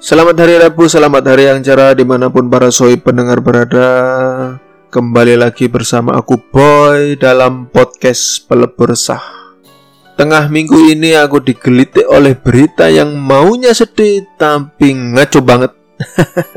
Selamat hari Rabu, selamat hari yang cerah di mana pun para soi pendengar berada. Kembali lagi bersama aku Boy dalam podcast Pelebur Sah. Tengah minggu ini aku digelitik oleh berita yang maunya sedih tapi ngaco banget.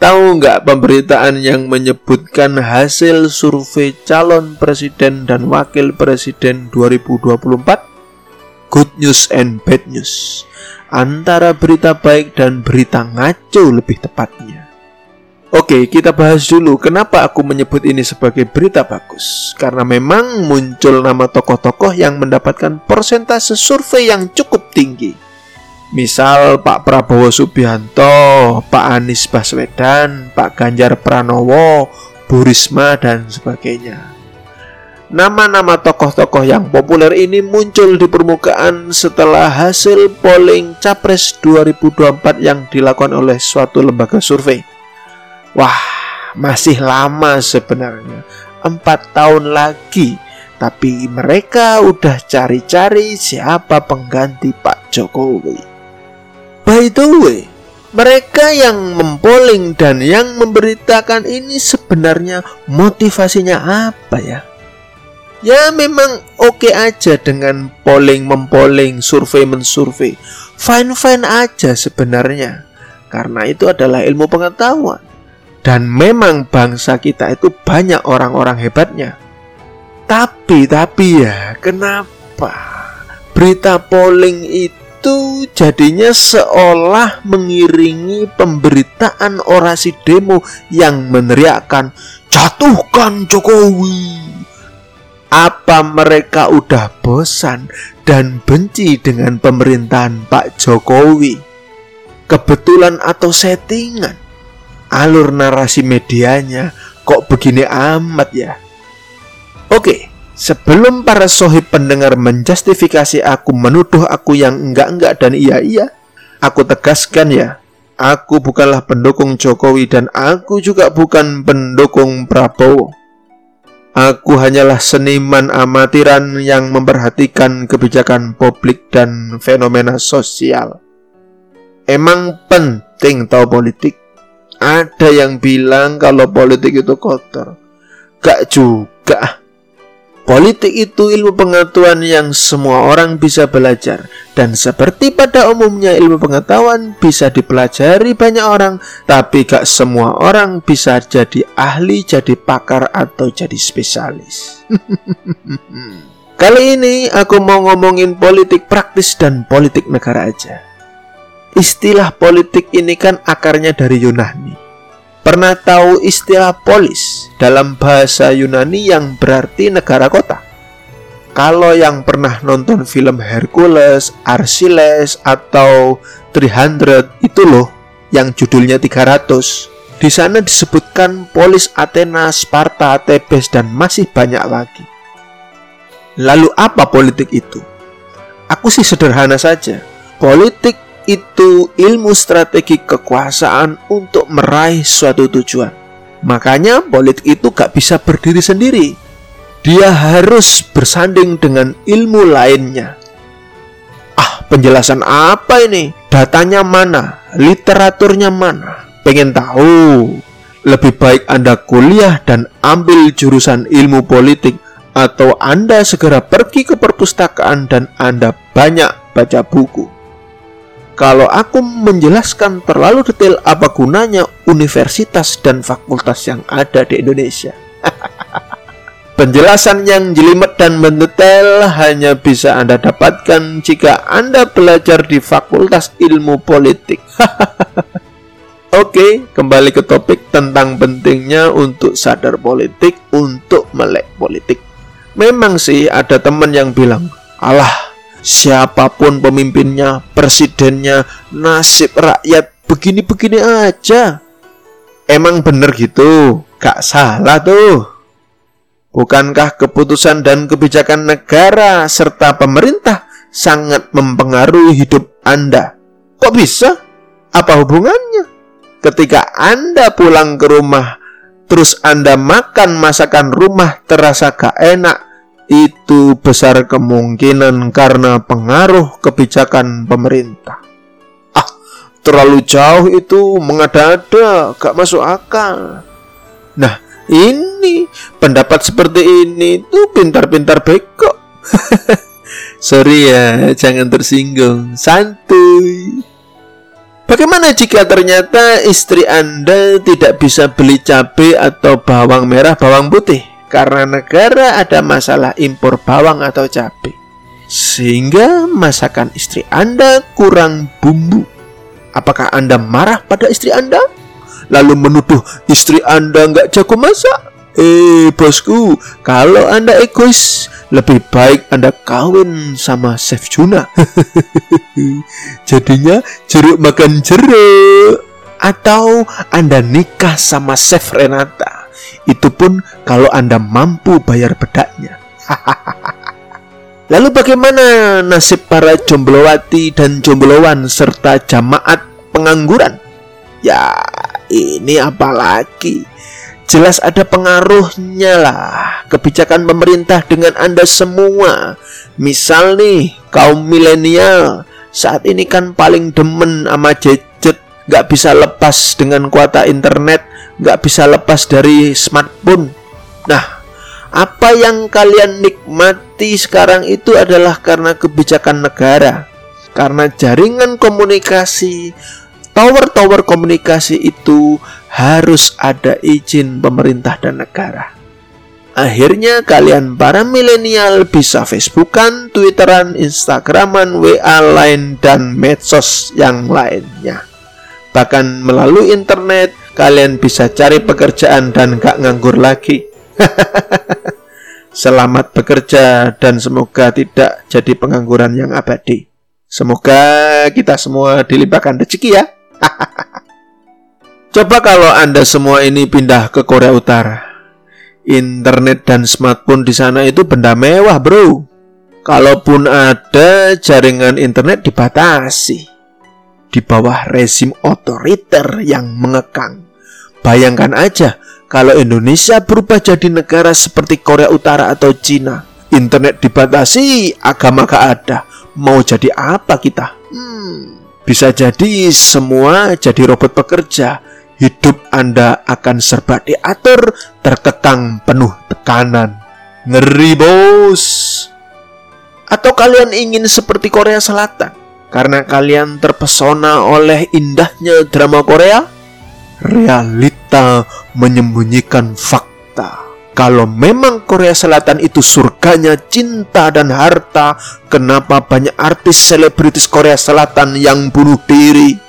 Tahu nggak pemberitaan yang menyebutkan hasil survei calon presiden dan wakil presiden 2024? Good news and bad news antara berita baik dan berita ngaco lebih tepatnya. Oke, kita bahas dulu kenapa aku menyebut ini sebagai berita bagus. Karena memang muncul nama tokoh-tokoh yang mendapatkan persentase survei yang cukup tinggi. Misal Pak Prabowo Subianto, Pak Anies Baswedan, Pak Ganjar Pranowo, Bu Risma, dan sebagainya. Nama-nama tokoh-tokoh yang populer ini muncul di permukaan setelah hasil polling Capres 2024 yang dilakukan oleh suatu lembaga survei. Wah, masih lama sebenarnya. Empat tahun lagi. Tapi mereka udah cari-cari siapa pengganti Pak Jokowi. By the way, mereka yang mempoling dan yang memberitakan ini sebenarnya motivasinya apa ya? Ya memang oke okay aja dengan polling mempoling, survei mensurvei. Fine fine aja sebenarnya. Karena itu adalah ilmu pengetahuan. Dan memang bangsa kita itu banyak orang-orang hebatnya. Tapi tapi ya, kenapa berita polling itu jadinya seolah mengiringi pemberitaan orasi demo yang meneriakkan jatuhkan Jokowi apa mereka udah bosan dan benci dengan pemerintahan Pak Jokowi? Kebetulan atau settingan? Alur narasi medianya kok begini amat ya? Oke, sebelum para sohib pendengar menjustifikasi aku menuduh aku yang enggak-enggak dan iya-iya, aku tegaskan ya, aku bukanlah pendukung Jokowi dan aku juga bukan pendukung Prabowo. Aku hanyalah seniman amatiran yang memperhatikan kebijakan publik dan fenomena sosial. Emang penting tahu politik? Ada yang bilang kalau politik itu kotor. Gak juga. Politik itu ilmu pengetahuan yang semua orang bisa belajar dan seperti pada umumnya ilmu pengetahuan bisa dipelajari banyak orang tapi gak semua orang bisa jadi ahli, jadi pakar atau jadi spesialis. Kali ini aku mau ngomongin politik praktis dan politik negara aja. Istilah politik ini kan akarnya dari Yunani Pernah tahu istilah polis dalam bahasa Yunani yang berarti negara kota? Kalau yang pernah nonton film Hercules, Archiles, atau 300 itu loh yang judulnya 300. Di sana disebutkan polis Athena, Sparta, Tebes, dan masih banyak lagi. Lalu apa politik itu? Aku sih sederhana saja. Politik itu ilmu strategi kekuasaan untuk meraih suatu tujuan. Makanya politik itu gak bisa berdiri sendiri. Dia harus bersanding dengan ilmu lainnya. Ah, penjelasan apa ini? Datanya mana? Literaturnya mana? Pengen tahu? Lebih baik Anda kuliah dan ambil jurusan ilmu politik atau Anda segera pergi ke perpustakaan dan Anda banyak baca buku. Kalau aku menjelaskan terlalu detail apa gunanya universitas dan fakultas yang ada di Indonesia. Penjelasan yang jelimet dan mendetail hanya bisa Anda dapatkan jika Anda belajar di Fakultas Ilmu Politik. Oke, kembali ke topik tentang pentingnya untuk sadar politik untuk melek politik. Memang sih ada teman yang bilang, "Alah, siapa pun pemimpinnya, presidennya, nasib rakyat begini-begini aja. Emang bener gitu? Gak salah tuh. Bukankah keputusan dan kebijakan negara serta pemerintah sangat mempengaruhi hidup Anda? Kok bisa? Apa hubungannya? Ketika Anda pulang ke rumah, terus Anda makan masakan rumah terasa gak enak, itu besar kemungkinan karena pengaruh kebijakan pemerintah. Ah, terlalu jauh itu mengada-ada, gak masuk akal. Nah, ini pendapat seperti ini tuh pintar-pintar beko. Sorry ya, jangan tersinggung. Santuy. Bagaimana jika ternyata istri Anda tidak bisa beli cabai atau bawang merah, bawang putih karena negara ada masalah impor bawang atau cabai? Sehingga masakan istri Anda kurang bumbu. Apakah Anda marah pada istri Anda? Lalu menuduh istri Anda nggak jago masak? Eh bosku, kalau Anda egois, lebih baik Anda kawin sama Chef Juna. Jadinya jeruk makan jeruk. Atau Anda nikah sama Chef Renata. Itu pun kalau Anda mampu bayar bedaknya. Lalu bagaimana nasib para jomblowati dan jomblowan serta jamaat pengangguran? Ya, ini apalagi jelas ada pengaruhnya lah kebijakan pemerintah dengan Anda semua. Misal nih, kaum milenial saat ini kan paling demen sama gadget, nggak bisa lepas dengan kuota internet, nggak bisa lepas dari smartphone. Nah, apa yang kalian nikmati sekarang itu adalah karena kebijakan negara, karena jaringan komunikasi, tower-tower komunikasi itu harus ada izin pemerintah dan negara. Akhirnya kalian para milenial bisa Facebookan, Twitteran, Instagraman, WA lain dan medsos yang lainnya. Bahkan melalui internet kalian bisa cari pekerjaan dan gak nganggur lagi. Selamat bekerja dan semoga tidak jadi pengangguran yang abadi. Semoga kita semua dilimpahkan rezeki ya. Coba kalau Anda semua ini pindah ke Korea Utara. Internet dan smartphone di sana itu benda mewah, bro. Kalaupun ada jaringan internet dibatasi di bawah rezim otoriter yang mengekang. Bayangkan aja kalau Indonesia berubah jadi negara seperti Korea Utara atau Cina. Internet dibatasi, agama gak ada. Mau jadi apa kita? Hmm, bisa jadi semua jadi robot pekerja hidup Anda akan serba diatur, terkekang penuh tekanan. Ngeri bos. Atau kalian ingin seperti Korea Selatan karena kalian terpesona oleh indahnya drama Korea? Realita menyembunyikan fakta. Kalau memang Korea Selatan itu surganya cinta dan harta, kenapa banyak artis selebritis Korea Selatan yang bunuh diri?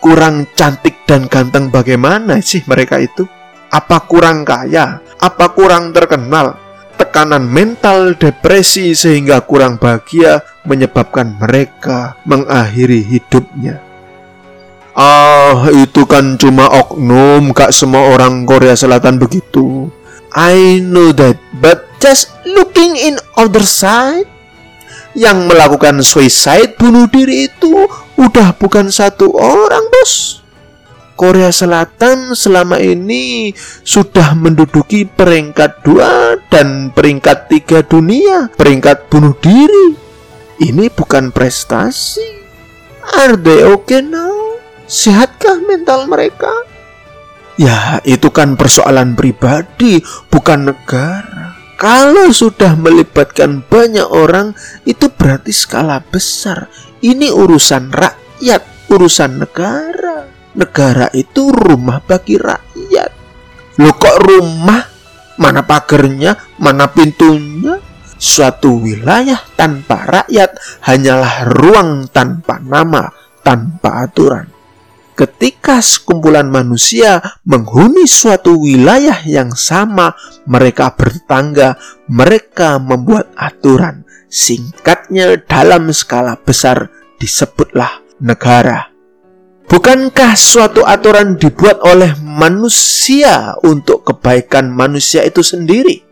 kurang cantik dan ganteng bagaimana sih mereka itu? Apa kurang kaya? Apa kurang terkenal? Tekanan mental depresi sehingga kurang bahagia menyebabkan mereka mengakhiri hidupnya. Ah, itu kan cuma oknum, gak semua orang Korea Selatan begitu. I know that, but just looking in other side, yang melakukan suicide bunuh diri itu udah bukan satu orang bos Korea Selatan selama ini sudah menduduki peringkat dua dan peringkat tiga dunia peringkat bunuh diri. Ini bukan prestasi. Are they okay now sehatkah mental mereka? Ya itu kan persoalan pribadi bukan negara. Kalau sudah melibatkan banyak orang, itu berarti skala besar. Ini urusan rakyat, urusan negara. Negara itu rumah bagi rakyat. Loh kok rumah? Mana pagernya? Mana pintunya? Suatu wilayah tanpa rakyat hanyalah ruang tanpa nama, tanpa aturan. Ketika sekumpulan manusia menghuni suatu wilayah yang sama, mereka bertetangga, mereka membuat aturan. Singkatnya, dalam skala besar disebutlah negara. Bukankah suatu aturan dibuat oleh manusia untuk kebaikan manusia itu sendiri?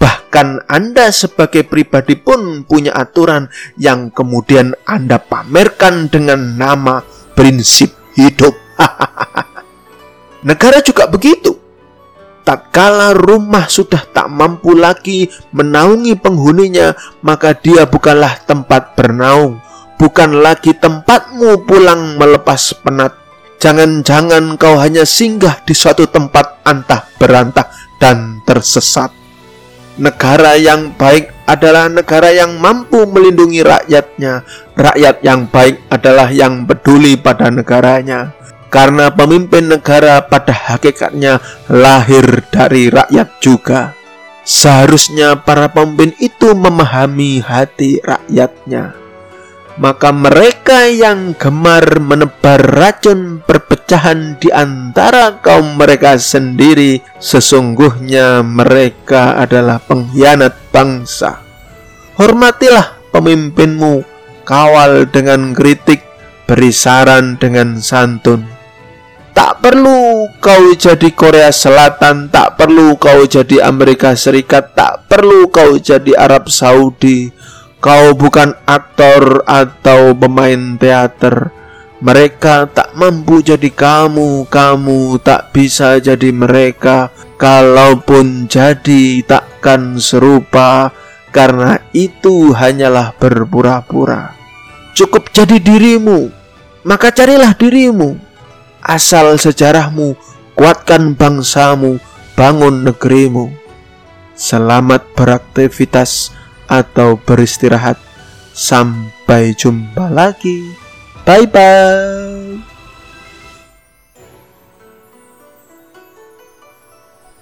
Bahkan Anda sebagai pribadi pun punya aturan yang kemudian Anda pamerkan dengan nama prinsip hidup. Negara juga begitu. Tatkala rumah sudah tak mampu lagi menaungi penghuninya, maka dia bukanlah tempat bernaung, bukan lagi tempatmu pulang melepas penat Jangan-jangan kau hanya singgah di suatu tempat antah berantah dan tersesat. Negara yang baik adalah negara yang mampu melindungi rakyatnya. Rakyat yang baik adalah yang peduli pada negaranya. Karena pemimpin negara pada hakikatnya lahir dari rakyat juga. Seharusnya para pemimpin itu memahami hati rakyatnya maka mereka yang gemar menebar racun perpecahan di antara kaum mereka sendiri, sesungguhnya mereka adalah pengkhianat bangsa. Hormatilah pemimpinmu, kawal dengan kritik, beri saran dengan santun. Tak perlu kau jadi Korea Selatan, tak perlu kau jadi Amerika Serikat, tak perlu kau jadi Arab Saudi, Kau bukan aktor atau pemain teater. Mereka tak mampu jadi kamu, kamu tak bisa jadi mereka. Kalaupun jadi, takkan serupa, karena itu hanyalah berpura-pura. Cukup jadi dirimu, maka carilah dirimu. Asal sejarahmu, kuatkan bangsamu, bangun negerimu. Selamat beraktivitas atau beristirahat. Sampai jumpa lagi. Bye bye.